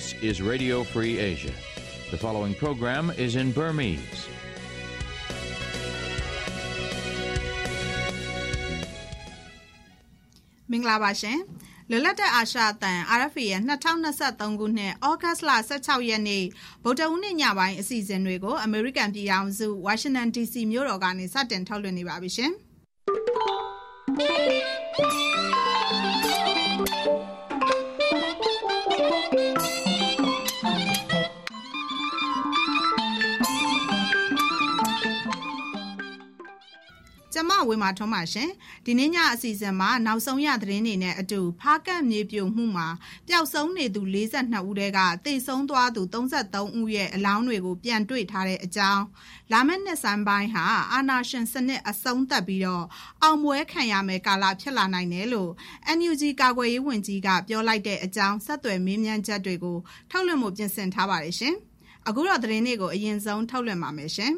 This is Radio Free Asia. The following program is in Burmese. ။မင်္ဂလာပါရှင်။လွတ်လပ်တဲ့အာရှအသံ RFA ရဲ့2023ခုနှစ်ဩဂတ်စ်လ16ရက်နေ့ဗုဒ္ဓဟူးနေ့ညပိုင်းအစီအစဉ်တွေကို American ပြည်ထောင်စု Washington DC မြို့တော်ကနေစတင်ထုတ်လွှင့်နေပါပြီရှင်။ မဝေမာထွန်းပါရှင်ဒီနေ့ညအစီအစဉ်မှာနောက်ဆုံးရသတင်းတွေနဲ့အတူဖားကန့်မြေပြိုမှုမှာပျောက်ဆုံးနေသူ42ဦးတဲကတိတ်ဆုံးသွားသူ33ဦးရဲ့အလောင်းတွေကိုပြန်တွေ့ထားတဲ့အကြောင်းလာမယ့်နှစ်ဆန်းပိုင်းဟာအာနာရှင်စနစ်အဆုံးသတ်ပြီးတော့အောင်ပွဲခံရမယ်ကာလဖြစ်လာနိုင်တယ်လို့ NUG ကာကွယ်ရေးဝန်ကြီးကပြောလိုက်တဲ့အကြောင်းဆက်သွယ်မေးမြန်းချက်တွေကိုထုတ်လွှင့်မှုပြင်ဆင်ထားပါတယ်ရှင်အခုတော့သတင်းတွေကိုအရင်ဆုံးထုတ်လွှင့်ပါမယ်ရှင်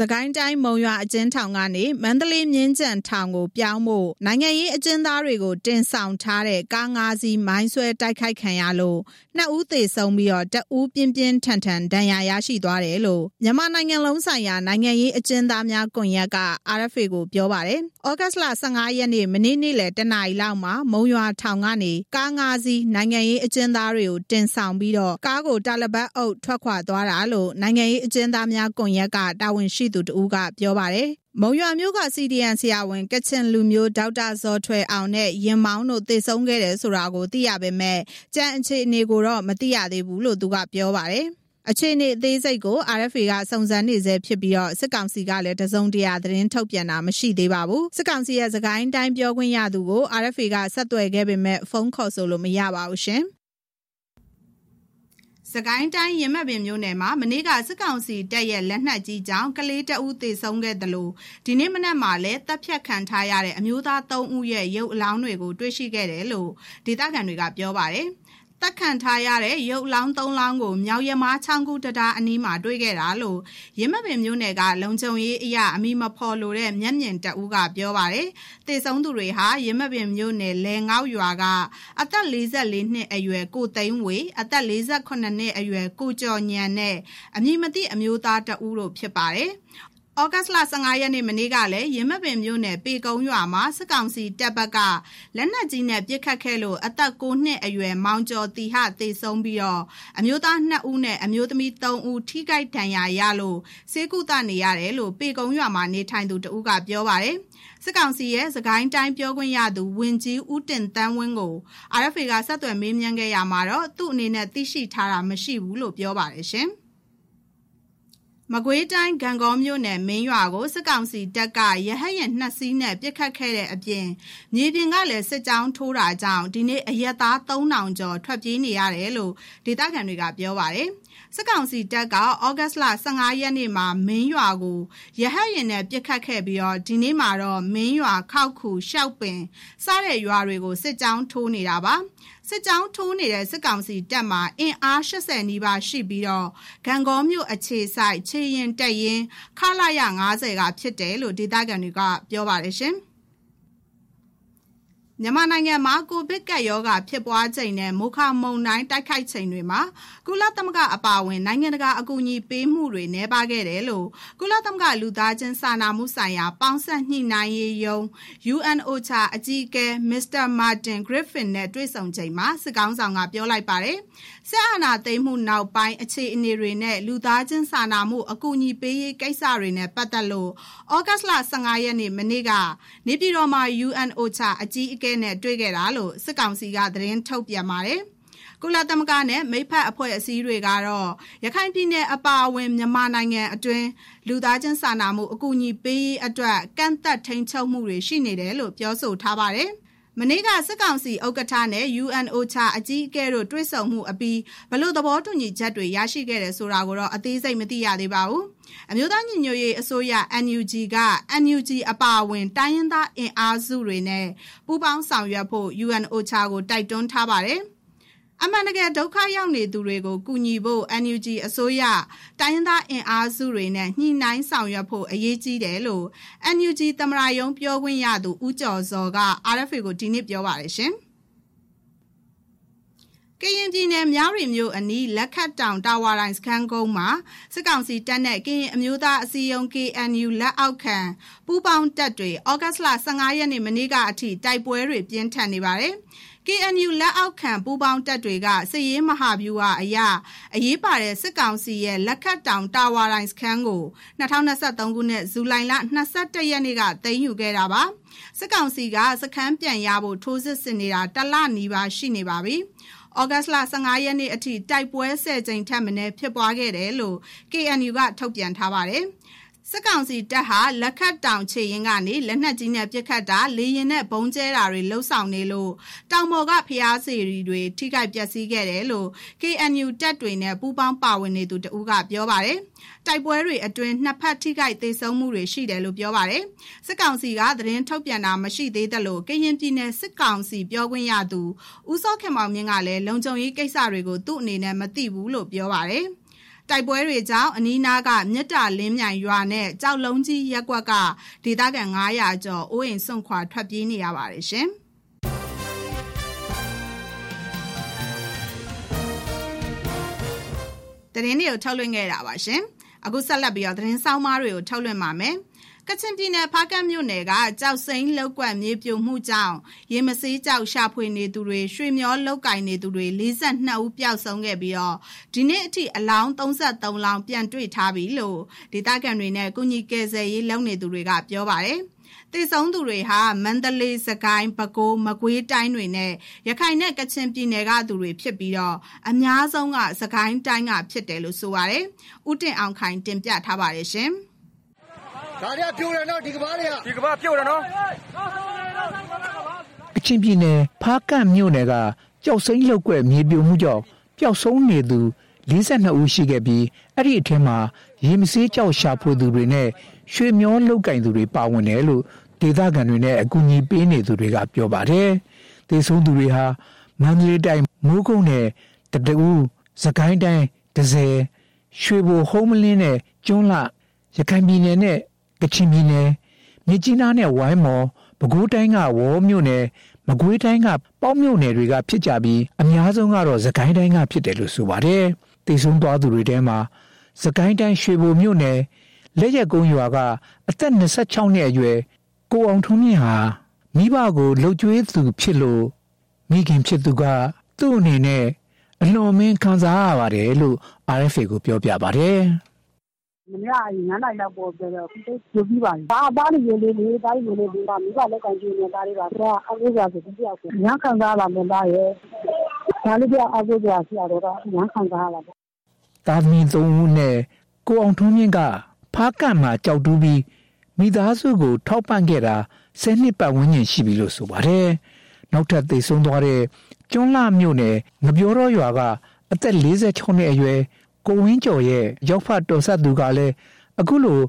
စကိုင်းတိုင်းမုံရွာအကျဉ်းထောင်ကနေမန္တလေးမြင်းကြံထောင်ကိုပြောင်းဖို့နိုင်ငံရေးအကျဉ်းသားတွေကိုတင်ဆောင်ထားတဲ့ကားငါးစီးမိုင်းဆွဲတိုက်ခိုက်ခံရလို့နှစ်ဦးသေဆုံးပြီးတော့တဦးပြင်းပြင်းထန်ထန်ဒဏ်ရာရရှိသွားတယ်လို့မြန်မာနိုင်ငံလုံးဆိုင်ရာနိုင်ငံရေးအကျဉ်းသားများကွန်ရက်က RFA ကိုပြောပါတယ်။ဩဂတ်လ15ရက်နေ့မနေ့နေ့လယ်တနာရီလောက်မှာမုံရွာထောင်ကနေကားငါးစီးနိုင်ငံရေးအကျဉ်းသားတွေကိုတင်ဆောင်ပြီးတော့ကားကိုတာလပတ်အုပ်ထွက်ခွာသွားတာလို့နိုင်ငံရေးအကျဉ်းသားများကွန်ရက်ကတာဝန်ရှိသူတဦးကပြောပါတယ်။မုံရွာမြို့က CDN ဆရာဝန်ကချင်လူမျိုးဒေါက်တာဇော်ထွယ်အောင်နဲ့ရင်မောင်းတို့သေဆုံးခဲ့တယ်ဆိုတာကိုသိရပေမဲ့ကြံအခြေအနေကိုတော့မသိရသေးဘူးလို့သူကပြောပါတယ်။အခြေအနေအသေးစိတ်ကို RFA ကစုံစမ်းနေဆဲဖြစ်ပြီးတော့စစ်ကောင်စီကလည်းတစုံတရာသတင်းထုတ်ပြန်တာမရှိသေးပါဘူးစစ်ကောင်စီရဲ့စကိုင်းတိုင်းပြောခွင့်ရသူကို RFA ကဆက်သွယ်ခဲ့ပေမဲ့ဖုန်းခေါ်ဆိုလို့မရပါဘူးရှင်။ စကိုင်းတိုင်း ရင်မက်ပင်မြို့နယ်မှာ မနေ့က စစ်ကောင်စီတပ်ရဲ့ လက်နက်ကြီးကြောင့် ကလေးတအုပ်သေဆုံးခဲ့တယ်လို့ဒီနေ့မနက်မှာလည်းတပ်ဖြတ်ခံထားရတဲ့ အမျိုးသား ၃ ဦးရဲ့ ရုပ်အလောင်းတွေကို တွေ့ရှိခဲ့တယ်လို့ ဒေသခံတွေက ပြောပါတယ်။ တက်ခံထားရတဲ့ရုပ်လောင်း၃လောင်းကိုမြောက်ရမားချောင်းကူတတာအနီးမှာတွေ့ခဲ့တာလို့ရင်းမပင်မျိုးနယ်ကလုံခြုံရေးအရာအမိမဖော်လို့တဲ့မျက်မြင်တအူးကပြောပါတယ်။တေဆုံးသူတွေဟာရင်းမပင်မျိုးနယ်လဲငေါရွာကအသက်44နှစ်အရွယ်ကိုသိန်းဝေအသက်48နှစ်အရွယ်ကိုကျော်ညံနဲ့အမည်မသိအမျိုးသားတအူးတို့ဖြစ်ပါတယ်။ ဩဂတ်လ15ရက်နေ့မနေ့ကလည်းရင်းမပင်မြို့နယ်ပေကုံရွာမှာစစ်ကောင်စီတပ်ဘက်ကလက်နက်ကြီးနဲ့ပစ်ခတ်ခဲ့လို့အသက်9နှစ်အရွယ်မောင်ကျော်တီဟသေဆုံးပြီးတော့အမျိုးသား2ဦးနဲ့အမျိုးသမီး3ဦးထိခိုက်ဒဏ်ရာရလို့စေကုသနေရတယ်လို့ပေကုံရွာမှာနေထိုင်သူတဦးကပြောပါတယ်စစ်ကောင်စီရဲ့စကိုင်းတိုင်းပြောခွင့်ရသူဝင်ကြီးဦးတင်တန်းဝင်းကို RFA ကဆက်သွယ်မေးမြန်းခဲ့ရမှာတော့သူ့အနေနဲ့သိရှိထားတာမရှိဘူးလို့ပြောပါတယ်ရှင်။ မကွေးတိုင်းဂံကောမြို့နယ်မင်းရွာကိုစစ်ကောင်စီတပ်ကရဟတ်ရင်နှစ်စီးနဲ့ပစ်ခတ်ခဲ့တဲ့အပြင်မြေပြင်ကလည်းစစ်ကြောင်းထိုးတာကြောင့်ဒီနေ့အရက်သား3000ကျော်ထွက်ပြေးနေရတယ်လို့ဒေသခံတွေကပြောပါတယ်။ စစ်ကောင်စီတပ်ကဩဂတ်လ15ရက်နေ့မှာမင်းရွာကိုရဟတ်ရင်နဲ့ပစ်ခတ်ခဲ့ပြီးတော့ဒီနေ့မှာတော့မင်းရွာခောက်ခုရှောက်ပင်စတဲ့ရွာတွေကိုစစ်ကြောင်းထိုးနေတာပါ။စစ်ကြောင်းထိုးနေတဲ့စစ်ကောင်စီတပ်မှာအင်အား80နီးပါးရှိပြီးတော့ဂံကောမြို့အခြေဆိုင်ခြေရင်တက်ရင်ခလာရ90ကဖြစ်တယ်လို့ဒေသခံတွေကပြောပါတယ်ရှင်။ မြန်မာနိုင်ငံမှာ ကိုဗစ်ကပ်ရောဂါ ဖြစ်ပွားချိန်နဲ့မုခမုံတိုင်း တိုက်ခိုက်ချိန်တွေမှာ ကုလသမဂ္ဂ အပါအဝင် နိုင်ငံတကာ အကူအညီပေးမှုတွေနှဲပါခဲ့တယ်လို့ ကုလသမဂ္ဂ လူသားချင်းစာနာမှုဆိုင်ရာ ပေါင်းဆက်ညှိနှိုင်းရေးယုံ UNOCHA အကြီးအကဲ Mr. Martin Griffin နဲ့ တွေ့ဆုံချိန်မှာ စစ်ကောင်းဆောင်က ပြောလိုက်ပါတယ်။ စစ်အာဏာသိမ်းမှုနောက်ပိုင်းအခြေအနေတွေနဲ့လူသားချင်းစာနာမှုအကူအညီပေးရေးကိစ္စတွေနဲ့ပတ်သက်လို့ဩဂတ်လ15ရက်နေ့မနေ့ကနေပြည်တော်မှာ UNOCHA အကြီးအကဲနဲ့တွေ့ခဲ့တာလို့စစ်ကောင်စီကသတင်းထုတ်ပြန်ပါတယ်။ကုလသမဂ္ဂနဲ့မိဖက်အဖွဲ့အစည်းတွေကတော့ရခိုင်ပြည်နယ်အပါအဝင်မြန်မာနိုင်ငံအတွင်းလူသားချင်းစာနာမှုအကူအညီပေးရေးအတွက်ကန့်သက်ထိန်ချုပ်မှုတွေရှိနေတယ်လို့ပြောဆိုထားပါတယ်။ မနေ့ကစစ်ကောင်စီဥက္ကဋ္ဌနဲ့ UNOCHA အကြီးအကဲတို့တွေ့ဆုံမှုအပြီးဘလို့သဘောတူညီချက်တွေရရှိခဲ့တယ်ဆိုတာကိုတော့အသေးစိတ်မသိရသေးပါဘူး။အမျိုးသားညီညွတ်ရေးအစိုးရ NUG က NUG အပါအဝင်တိုင်းရင်းသားအင်အားစုတွေနဲ့ပူးပေါင်းဆောင်ရွက်ဖို့ UNOCHA ကိုတိုက်တွန်းထားပါတယ်။ အမှန်တကယ်ဒုက္ခရောက်နေသူတွေကို ကူညီဖို့ NUG အစိုးရ တိုင်းရင်းသားအင်အားစုတွေနဲ့ ညှိနှိုင်းဆောင်ရွက်ဖို့ အရေးကြီးတယ်လို့ NUG သမ္မတရုံးပြောခွင့်ရသူ ဦးကျော်ဇော်က RFA ကို ဒီနေ့ ပြောပါတယ်ရှင်။ကရင်ပြည်နယ် မြရီမြို့အနီး လက်ခတ်တောင် တာဝါတိုင်းစခန်းကုန်းမှာ စစ်ကောင်စီတပ်နဲ့ ကရင်အမျိုးသားအစည်းအရုံး KNU လက်အောက်ခံ ပူးပေါင်းတပ်တွေဩဂတ်စ်လ15ရက်နေ့မနေ့ကအထိ တိုက်ပွဲတွေ ပြင်းထန်နေပါတယ်။ KNU လက်အောက်ခံပူးပေါင်းတပ်တွေကစစ်ရေးမဟာဗျူဟာအရအရေးပါတဲ့စစ်ကောင်စီရဲ့လက်ခတ်တောင်တာဝါတိုင်းစခန်းကို2023ခုနှစ်ဇူလိုင်လ22ရက်နေ့ကသိမ်းယူခဲ့တာပါ။စစ်ကောင်စီကစခန်းပြန်ရဖို့ထိုးစစ်ဆင်နေတာတလနီးပါရှိနေပါပြီ။ဩဂတ်လ15ရက်နေ့အထိတိုက်ပွဲ10ကြိမ်ထက်မနည်းဖြစ်ပွားခဲ့တယ်လို့ KNU ကထုတ်ပြန်ထားပါတယ်။ စစ်ကောင်စီတပ်ဟာလက်ခတ်တောင်ချေရင်ကနေလက်နက်ကြီးနဲ့ပစ်ခတ်တာလေရင်နဲ့ဘုံကျဲတာတွေလှုပ်ဆောင်နေလို့တောင်ပေါ်ကဖျားစီရီတွေထိခိုက်ပျက်စီးခဲ့တယ်လို့ KNU တပ်တွေနဲ့ပူးပေါင်းပါဝင်နေသူတဦးကပြောပါတယ်။တိုက်ပွဲတွေအတွင်းနှစ်ဖက်ထိခိုက်သေးဆုံးမှုတွေရှိတယ်လို့ပြောပါတယ်။စစ်ကောင်စီကသတင်းထုတ်ပြန်တာမရှိသေးသလိုကရင်ပြည်နယ်စစ်ကောင်စီပြောခွင့်ရသူဦးစောခင်မောင်မြင့်ကလည်းလုံခြုံရေးကိစ္စတွေကိုသူ့အနေနဲ့မသိဘူးလို့ပြောပါတယ်။ တိုက်ပွဲတွေကြောင့်အနီးနားကမြစ်တာလင်းမြိုင်ရွာနဲ့ကြောက်လုံးကြီးရက်ကွက်ကဒေသခံ900ကျော်အိုးအိမ်စွန့်ခွာထွက်ပြေးနေရပါတယ်ရှင်။သတင်းတွေကိုထုတ်လွှင့်ခဲ့တာပါရှင်။အခုဆက်လက်ပြီးတော့သတင်းဆောင်မတွေကိုထုတ်လွှင့်ပါမယ်။ ကချင်ပြည်နယ် ဖားကန့်မြို့နယ်ကကြောက်စိမ်းလောက်ကွက် မြေပြိုမှုကြောင့် ရေမစေးကြောက် ရှာဖွေနေသူတွေ ရွှေမျောလောက်ကင်နေသူတွေ42ဦး ပျောက်ဆုံးခဲ့ပြီးတော့ဒီနေ့အထိ အလောင်း33လောင်း ပြန်တွေ့ထားပြီလို့ ဒေသခံတွေနဲ့ကုညီကယ်ဆယ်ရေး လုပ်နေသူတွေက ပြောပါတယ်။တေဆုံးသူတွေဟာ မန္တလေးစကိုင်း ပဲခူး မကွေးတိုင်းတွေနဲ့ ရခိုင်နဲ့ ကချင်ပြည်နယ်ကသူတွေဖြစ်ပြီးတော့အများဆုံးကစကိုင်းတိုင်းက ဖြစ်တယ်လို့ ဆိုပါတယ်။ဦးတင်အောင်ခိုင် တင်ပြထားပါတယ်ရှင်။ ဒါတွေကပြိုတယ်နော်ဒီကဘာတွေကဒီကဘာပြိုတယ်နော်ကချင်ပြည်နယ်ဖားကန့်မြို့နယ်ကကြောက်စိမ့်လောက်ွက်မြေပြိုမှုကြောင့်ပျောက်ဆုံးနေသူ42ဦးရှိခဲ့ပြီးအဲ့ဒီအထက်မှာရေမစေးကြောက်ရှာဖွေသူတွေနဲ့ရွှေမျောလောက်ကင်သူတွေပါဝင်တယ်လို့ဒေသခံတွေနဲ့အကူအညီပေးနေသူတွေကပြောပါတယ်။ဒေဆုံးသူတွေဟာမန္တလေးတိုင်းမိုးကုတ်နယ်တတူးစကိုင်းတိုင်းဒဇယ်ရွှေဘိုဟုံးမလင်းနဲ့ကျွန်းလရခိုင်ပြည်နယ်နဲ့ ကချင်ပြည်နယ်မြစ်ကြီးနားနဲ့ဝိုင်းမော်ပဲခူးတိုင်းကဝေါ်မြို့နယ်မကွေးတိုင်းကပေါ့မြို့နယ်တွေကဖြစ်ကြပြီးအများဆုံးကတော့စကိုင်းတိုင်းကဖြစ်တယ်လို့ဆိုပါတယ်။တည်ဆုံသွားသူတွေထဲမှာစကိုင်းတိုင်းရွှေဘိုမြို့နယ်လက်ရက်ကုန်းရွာကအသက်26နှစ်အရွယ်ကိုအောင်ထွန်းမြင့်ဟာမိဘကိုလှုပ်ကြွေးသူဖြစ်လို့မိခင်ဖြစ်သူကသူ့အနေနဲ့အလွန်မင်းခံစားရပါတယ်လို့ RFA ကိုပြောပြပါတယ်။ မနေ့က9နာရီလောက်ပေါ်ပြောတော့အခုကြိုပြီးပါပြီ။ဒါသားတွေလေးလေးသားတွေလေးလေးကမိဘလက်ကန်ကျင်းနေတာတွေပါ။ဒါအကူကြဆိုတယောက်ကိုရန်ခံစားလာမလားရဲ့။ဒါလေးကအကူကြဆရာတော်ကရန်ခံစားလာတယ်။တာသမီသုံးဦးနဲ့ကိုအောင်ထွန်းမြင့်က ဖားကန့်မှာကြောက်တူးပြီး မိသားစုကို ထောက်ပံ့ခဲ့တာဆယ်နှစ်ပတ်ဝန်းကျင်ရှိပြီလို့ဆိုပါတယ်။နောက်ထပ်သိဆုံးသွားတဲ့ ကျွန်းလာမြို့နယ် ငပြောတော်ရွာက အသက်46နှစ်အရွယ် ကိုဝင်းကျော်ရဲ့ရောက်ဖတ်တော်ဆက်သူကလည်းအခုလို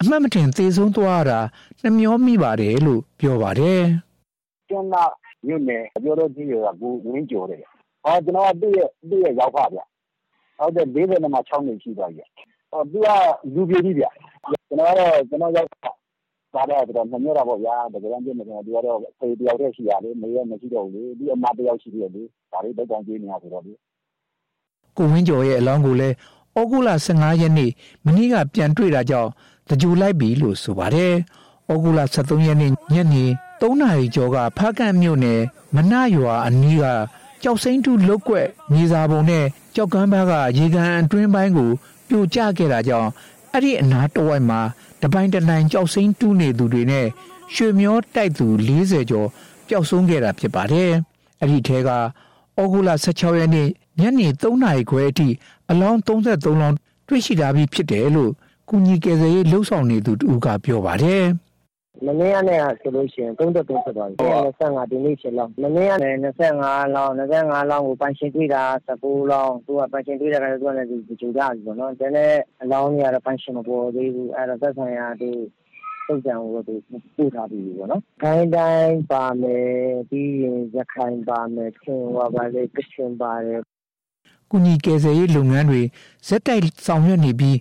အမှတ်မတင်သေးဆုံးသွားတာနှမျောမိပါတယ်လို့ပြောပါတယ်။ကျွန်တော်မြို့နယ်ပြောတော့ကြီးရကကိုဝင်းကျော်တယ်။ဟောကျွန်တော်ကသူ့ရဲ့သူ့ရဲ့ရောက်ဖဗျ။ဟုတ်တယ်40နှစ်မှ6နှစ်ရှိသွားပြီ။ဟောသူကလူပြေကြီးဗျ။ကျွန်တော်ကတော့ကျွန်တော်ရောက်ပါတော့တော့နှမျောတာပေါ့ဗျာ။ဒါကြမ်းပြနေတယ်သူကတော့ဖေတယောက်တည်းရှိရလေမရမရှိတော့ဘူးလေ။ဒီအမတယောက်ရှိတယ်လေ။ဒါလေးတော့ကောင်းကြီးနေရဆိုတော့လေ။ ကိုဝင်းကျော်ရဲ့အလောင်းကိုလည်းဩဂုတ်လ15ရက်နေ့မနေ့ကပြန်တွေ့တာကြောင့်တကြိုလိုက်ပြီလို့ဆိုပါတယ်။ဩဂုတ်လ23ရက်နေ့ညနေ3နာရီကျော်ကဖားကန့်မြို့နယ်မနရွာအနီးကကြောက်စိမ့်တူလုတ်ကွက်မြေစာပုံနဲ့ကြောက်ကမ်းဘက်ကရေကန်အတွင်းပိုင်းကိုပြိုကျခဲ့တာကြောင့်အဲ့ဒီအနားတဝိုက်မှာတပိုင်းတနိုင်ကြောက်စိမ့်တူးနေသူတွေနဲ့ရွှေမျောတိုက်သူ40ကျော်ပျောက်ဆုံးခဲ့တာဖြစ်ပါတယ်။အဲ့ဒီထဲကဩဂုတ်လ16ရက်နေ့ ညနေ3နာရီခွဲအထိအလောင်း33လောင်းတွေ့ရှိလာပြီးဖြစ်တယ်လို့ကုညီကယ်ဆယ်ရေးလှုပ်ဆောင်နေသူတူကပြောပါတယ်မနေ့ကနဲ့ဆိုလို့ရှိရင်33ဖြစ်သွားပြီ25ဒီနေ့ချက်လောက်မနေ့ကလည်း25လောင်း25လောင်းကိုပန်ရှင်တွေ့တာ19လောင်းသူကပန်ရှင်တွေ့တာကလည်းသူကလည်းဒီကြိုကြပြီပေါ့နော်တနေ့အလောင်းတွေကတော့ပန်ရှင်မပေါ်သေးဘူးအဲ့တော့သက်ဆိုင်ရာသူတုတ်တန်ကိုသူပို့ထားပြီးပြီပေါ့နော်ခိုင်းတိုင်းပါမယ်ပြီးရင်ရခိုင်ပါမယ်ခင်ဝါပါလေကချင်ပါတယ် ကုညီကယ်ဆယ်ရေးလုပ်ငန်းတွေဇက်တိုက်ဆောင်ရွက်နေပြီး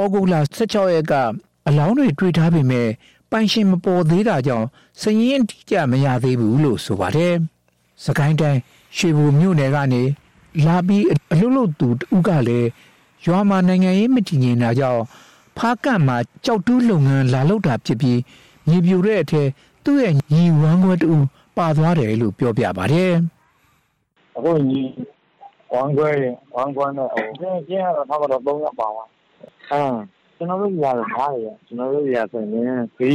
ဩဂုတ်လ16ရက်ကအလောင်းတွေတွေ့ထားပေမဲ့ပိုင်ရှင်မပေါ်သေးတာကြောင့်စည်ရင်တိကျမရသေးဘူးလို့ဆိုပါတယ်။စကိုင်းတိုင်းရွှေဘိုမြို့နယ်ကနေလာပြီးအလုလုသူတူကလည်းရွာမှာနိုင်ငံရေးမတည်ငြိမ်တာကြောင့်ဖားကန့်မှာကြောက်တူးလုပ်ငန်းလာလုပ်တာဖြစ်ပြီးမြေပြိုတဲ့အထက်သူ့ရဲ့ညီဝမ်းခွဲတူပါသွားတယ်လို့ပြောပြပါတယ်။အခုညီ ဝမ်းခွဲဝမ်းခွဲနဲ့ဟိုကျင်းကျင်းကတော့တော့တော့3ရက်ပါပါ။အဲကျွန်တော်တို့ကြီးကတော့နားရကျွန်တော်တို့ကြီးကဆိုရင်ဒီ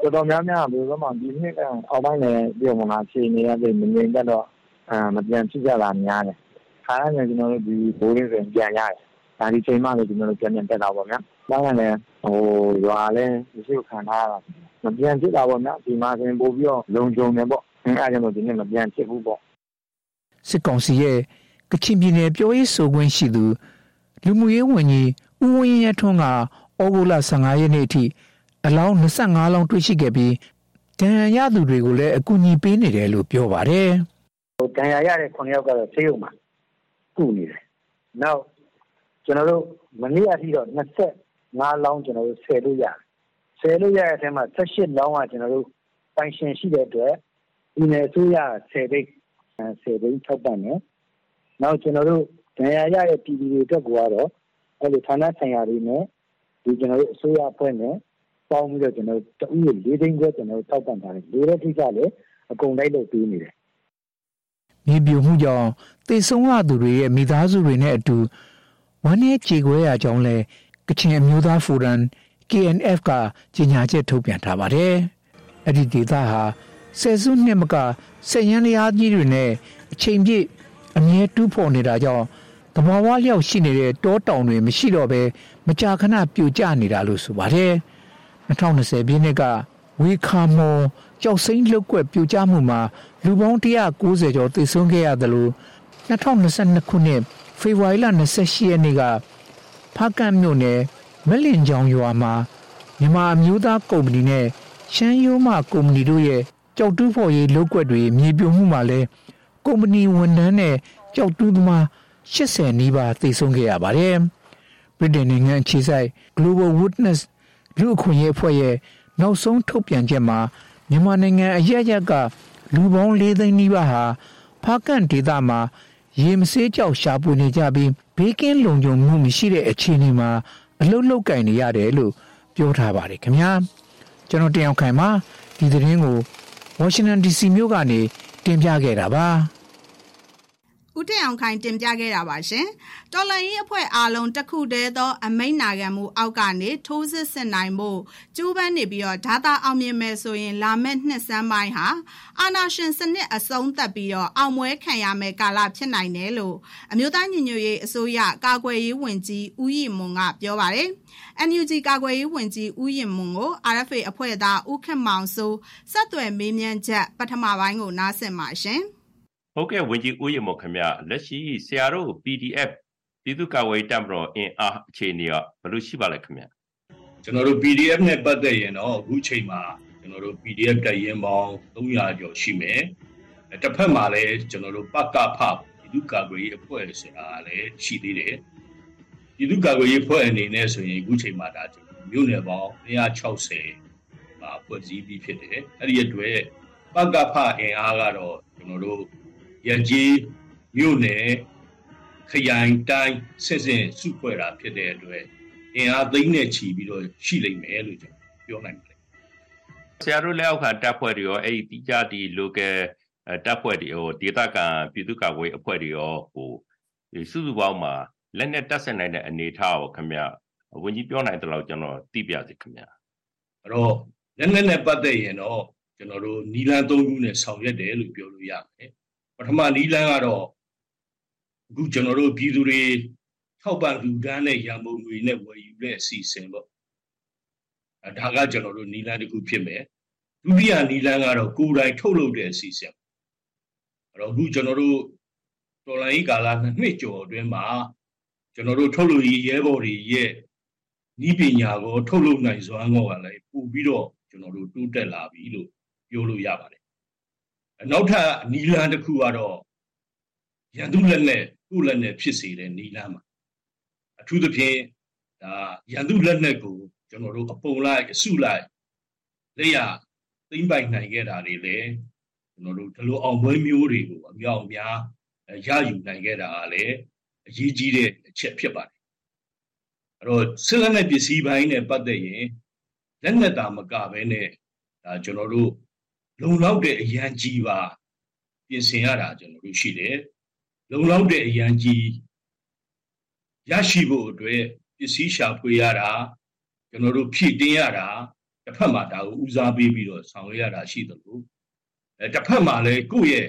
တော်တော်များများဘယ်လိုမှဒီနှစ်အောက်ပိုင်းနဲ့ပြောမှလားဖြေနေရတဲ့မငြိမ်သက်တော့အဲမပြန်ဖြစ်ကြတာများတယ်ခါရနေကျွန်တော်တို့ဒီဘိုးလေးဆိုရင်ပြန်ရတယ်ဒါဒီချိန်မှလည်းကျွန်တော်တို့ပြန်ပြန်တက်တာပေါ့ဗျာဘာကလည်းဟိုရွာလဲမရှိခံထားရတာမပြန်ဖြစ်တာပေါ့ဗျာဒီမှာဆိုရင်ပို့ပြီးတော့လုံခြုံနေပေါ့အဲအားကြောင့်ဒီနေ့မပြန်ဖြစ်ဘူးပေါ့စစ်ကောင်စီရဲ့ ကချင်ပြည်နယ်ပြောရေးဆိုခွင့်ရှိသူလူမှုရေးဝန်ကြီးဦးဝင်းရထွန်းကဩဂုတ်လ15ရက်နေ့အထိအလောင်း25လောင်းတွေ့ရှိခဲ့ပြီးဒဏ်ရာရသူတွေကိုလည်းအကူအညီပေးနေတယ်လို့ပြောပါတယ်။ဟိုဒဏ်ရာရတဲ့9ယောက်ကတော့ဆေးရုံမှာကုနေတယ်။နောက်ကျွန်တော်တို့မနေ့အထိတော့25လောင်းကျွန်တော်တို့ဆယ်လို့ရတယ်။ဆယ်လို့ရတဲ့အထက်မှာ18လောင်းကကျွန်တော်တို့ပိုင်ရှင်ရှိတဲ့အတွက်ဒီနယ်အစိုးရ10ဘိတ်10ဘိတ်ထောက်ပံ့တယ်။ နောက်ကျွန်တော်တို့ဒဏ်ရာရတဲ့ပြည်သူတွေအတွက်ကတော့အဲ့လိုဌာနဆိုင်ရာတွေနဲ့ဒီကျွန်တော်တို့အစိုးရအဖွဲ့နဲ့ပေါင်းပြီးတော့ကျွန်တော်တို့တဦးလေးသိန်းခွဲကျွန်တော်တို့တောက်ပံ့ထားတယ်လိုတဲ့ကိစ္စလည်းအကုန်လိုက်လုပ်ပေးနေတယ်မြေပြိုမှုကြောင့်တေဆုံးရသူတွေရဲ့မိသားစုတွေနဲ့အတူဝမ်းနည်းကြေကွဲရကြောင်းလဲကချင်အမျိုးသားဖိုရမ် KNF ကကြေညာချက်ထုတ်ပြန်ထားပါတယ်။အဲ့ဒီဒေသဟာဆယ်စုနှစ်မကဆက်ရန်လျားကြီးတွေနဲ့အချိန်ပြည့် အမြဲတူးဖော်နေတာကြောင့်တဘာဝလျောက်ရှိနေတဲ့တောတောင်တွေမရှိတော့ဘဲမကြာခဏပြိုကျနေတာလို့ဆိုပါတယ်2020ပြည့်နှစ်ကဝေခါမော်ကြောက်စိမ့်လုတ်ကွက်ပြိုကျမှုမှာလူပေါင်း190ကျော်သေဆုံးခဲ့ရတယ်လို့2022ခုနှစ်ဖေဖော်ဝါရီလ28ရက်နေ့ကဖားကန့်မြို့နယ်မလင်ချောင်ရွာမှာမြန်မာအမျိုးသားကုမ္ပဏီနဲ့ရှမ်းရိုးမကုမ္ပဏီတို့ရဲ့ကြောက်တူးဖော်ရေးလုပ်ကွက်တွေမြေပြိုမှုမှာလဲ ကုမ္ပဏီဝန်ထမ်းနဲ့ကြောက်တူးသမား80နီးပါးသေဆုံးခဲ့ရပါတယ်။ဗြိတိန်နိုင်ငံခြေဆိုင် Global Witness လူအခွင့်အရေးအဖွဲ့ရဲ့နောက်ဆုံးထုတ်ပြန်ချက်မှာမြန်မာနိုင်ငံအရရက်ကလူပေါင်း၄သိန်းနီးပါးဟာဖားကန်ဒေသမှာရေမဆေးကြောက်ရှာဖွေနေကြပြီးဘေးကင်းလုံခြုံမှုမရှိတဲ့အခြေအနေမှာအလုတ်လုတ်ကင်နေရတယ်လို့ပြောထားပါတယ်ခင်ဗျာကျွန်တော်တယောက်ခိုင်မှာဒီသတင်းကို Washington DC မြို့ကနေ တင်ပြခဲ့တာပါ ဦးတင်အောင်ခိုင်တင်ပြခဲ့တာပါရှင်။တော်လန်ရေးအဖွဲ့အားလုံးတခုတည်းသော အမိန့်နာခံမှုအောက်ကနေထိုးစစ်ဆင်နိုင်မှုကျိုးပန်းနေပြီးတော့ဓာတာအောင်မြင်မယ်ဆိုရင် လာမယ့်နှစ်စမ်းပိုင်းဟာအာနာရှင်စနစ်အဆုံးသတ်ပြီးတော့အောင်ပွဲခံရမယ့်ကာလဖြစ်နိုင်တယ်လို့အမျိုးသားညီညွတ်ရေးအစိုးရကာကွယ်ရေးဝန်ကြီးဦးရီမွန်ကပြောပါတယ်။ NUG ကာကွယ်ရေးဝန်ကြီးဦးရင်မွန်ကို RFA အဖွဲ့သားဦးခင်မောင်စိုးဆက်သွယ်မေးမြန်းချက်ပထမပိုင်းကိုနားဆင်ပါရှင်။ ဟုတ်ကဲ့ဝန်ကြီးဦးရမော်ခင်ဗျလက်ရှိဆရာတို့ PDF ပြည်သူ့ကာကွယ်ရေးတပ်မတော်အင်အားအခြေအနေကဘယ်လိုရှိပါလဲခင်ဗျကျွန်တော်တို့ PDF နဲ့ပတ်သက်ရင်တော့အခုချိန်မှာကျွန်တော်တို့ PDF တပ်ရင်းပေါင်း300ကျော်ရှိမယ်တစ်ဖက်မှာလည်းကျွန်တော်တို့ပကဖပြည်သူ့ကာကွယ်ရေးအဖွဲ့ဆိုတာလည်းရှိသေးတယ်ပြည်သူ့ကာကွယ်ရေးအဖွဲ့အနေနဲ့ဆိုရင်အခုချိန်မှာဒါမြို့နယ်ပေါင်း160မှာဖွဲ့စည်းပြီးဖြစ်တယ်အဲ့ဒီအတွက်ပကဖအင်အားကတော့ကျွန်တော်တို့ ရကြီးမြို့နယ်ခရိုင်တိုင်းစစ်စစ်စုဖွဲ့တာဖြစ်တဲ့အတွက်အင်အားသိန်းနဲ့ချီပြီးတော့ရှိလိမ့်မယ်လို့ကျွန်တော်ပြောနိုင်ပါတယ်ဆရာတို့လက်အောက်ခံတပ်ဖွဲ့တွေရောအဲ့ဒီတိကျဒီ local တပ်ဖွဲ့တွေဟိုဒေသခံပြည်သူ့ကာကွယ်အဖွဲ့တွေရောဟိုစုစုပေါင်းမှာလက်နဲ့တပ်ဆက်နိုင်တဲ့အနေအထားကိုခင်ဗျဝန်ကြီးပြောနိုင်တယ်လို့ကျွန်တော်သိပြစီခင်ဗျအဲ့တော့လက်နဲ့နဲ့ပတ်သက်ရင်တော့ကျွန်တော်တို့နီလန်း၃ခုနဲ့ဆောင်ရွက်တယ်လို့ပြောလို့ရမယ် ထမနီးလန်းကတော့အခုကျွန်တော်တို့ပြည်သူတွေထောက်ပံ့လူဒန်းတဲ့ရန်ပုံငွေနဲ့ဝယ်ယူတဲ့အစီအစဉ်ပေါ့အဲဒါကကျွန်တော်တို့နီးလန်းတစ်ခုဖြစ်မယ်ဒုတိယနီးလန်းကတော့ကိုယ်တိုင်ထုတ်လုပ်တဲ့အစီအစဉ်အဲ့တော့အခုကျွန်တော်တို့တော်လိုင်းကာလနှစ်နှစ်ကျော်အတွင်းမှာကျွန်တော်တို့ထုတ်လုပ်ရေးရဲဘော်တွေရဲ့ဤပညာကိုထုတ်လုပ်နိုင်စွမ်းကောကလည်းပို့ပြီးတော့ကျွန်တော်တို့တိုးတက်လာပြီလို့ပြောလို့ရပါတယ် နောက်ထပ်နီလန်တစ်ခုကတော့ရန်သူလက်နဲ့ကိုယ်လက်နဲ့ဖြစ်စေတဲ့နီလန်မှာအထူးသဖြင့်ဒါရန်သူလက်နဲ့ကိုကျွန်တော်တို့အပုံလိုက်အစုလိုက်လက်ရသိမ့်ပိုင်နိုင်ခဲ့တာတွေလည်းကျွန်တော်တို့ဒီလိုအောင်ပွဲမျိုးတွေကိုအမြောက်အများရယူနိုင်ခဲ့တာကလည်းအရေးကြီးတဲ့အချက်ဖြစ်ပါတယ်အဲ့တော့စစ်လက်နဲ့ပစ္စည်းပိုင်းနဲ့ပတ်သက်ရင်လက်နက်တာမကဘဲနဲ့ဒါကျွန်တော်တို့ လုံလောက်တဲ့အရန်ကြီးပါပြင်ဆင်ရတာကျွန်တော်တို့ရှိတယ်လုံလောက်တဲ့အရန်ကြီးရရှိဖို့အတွက်ပစ္စည်းရှာဖွေရတာကျွန်တော်တို့ဖြည့်တင်းရတာတစ်ဖက်မှာဒါကိုဦးစားပေးပြီးတော့ဆောင်ရွက်ရတာရှိသလိုအဲတစ်ဖက်မှာလည်းကိုယ့်